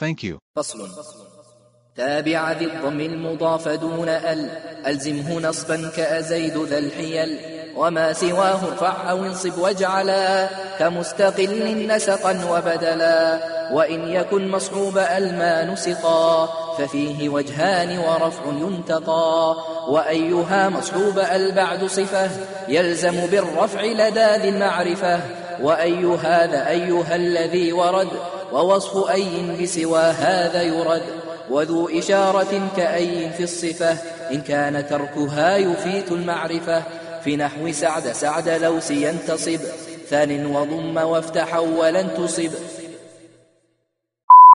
Thank you. فصل. تابع ذي الضم المضاف دون ال. ألزمه نصبا كأزيد ذا الحيل. وما سواه ارفع أو انصب واجعلا كمستقل نسقا وبدلا. وإن يكن مصحوب ألما نسقا. ففيه وجهان ورفع ينتقى وأيها مصحوب البعد صفة. يلزم بالرفع لدى ذي المعرفة. وأي هذا أيها الذي ورد. ووصف أي بسوى هذا يرد وذو إشارة كأي في الصفة إن كان تركها يفيت المعرفة في نحو سعد سعد لوس ينتصب ثان وضم وافتح ولن تصب.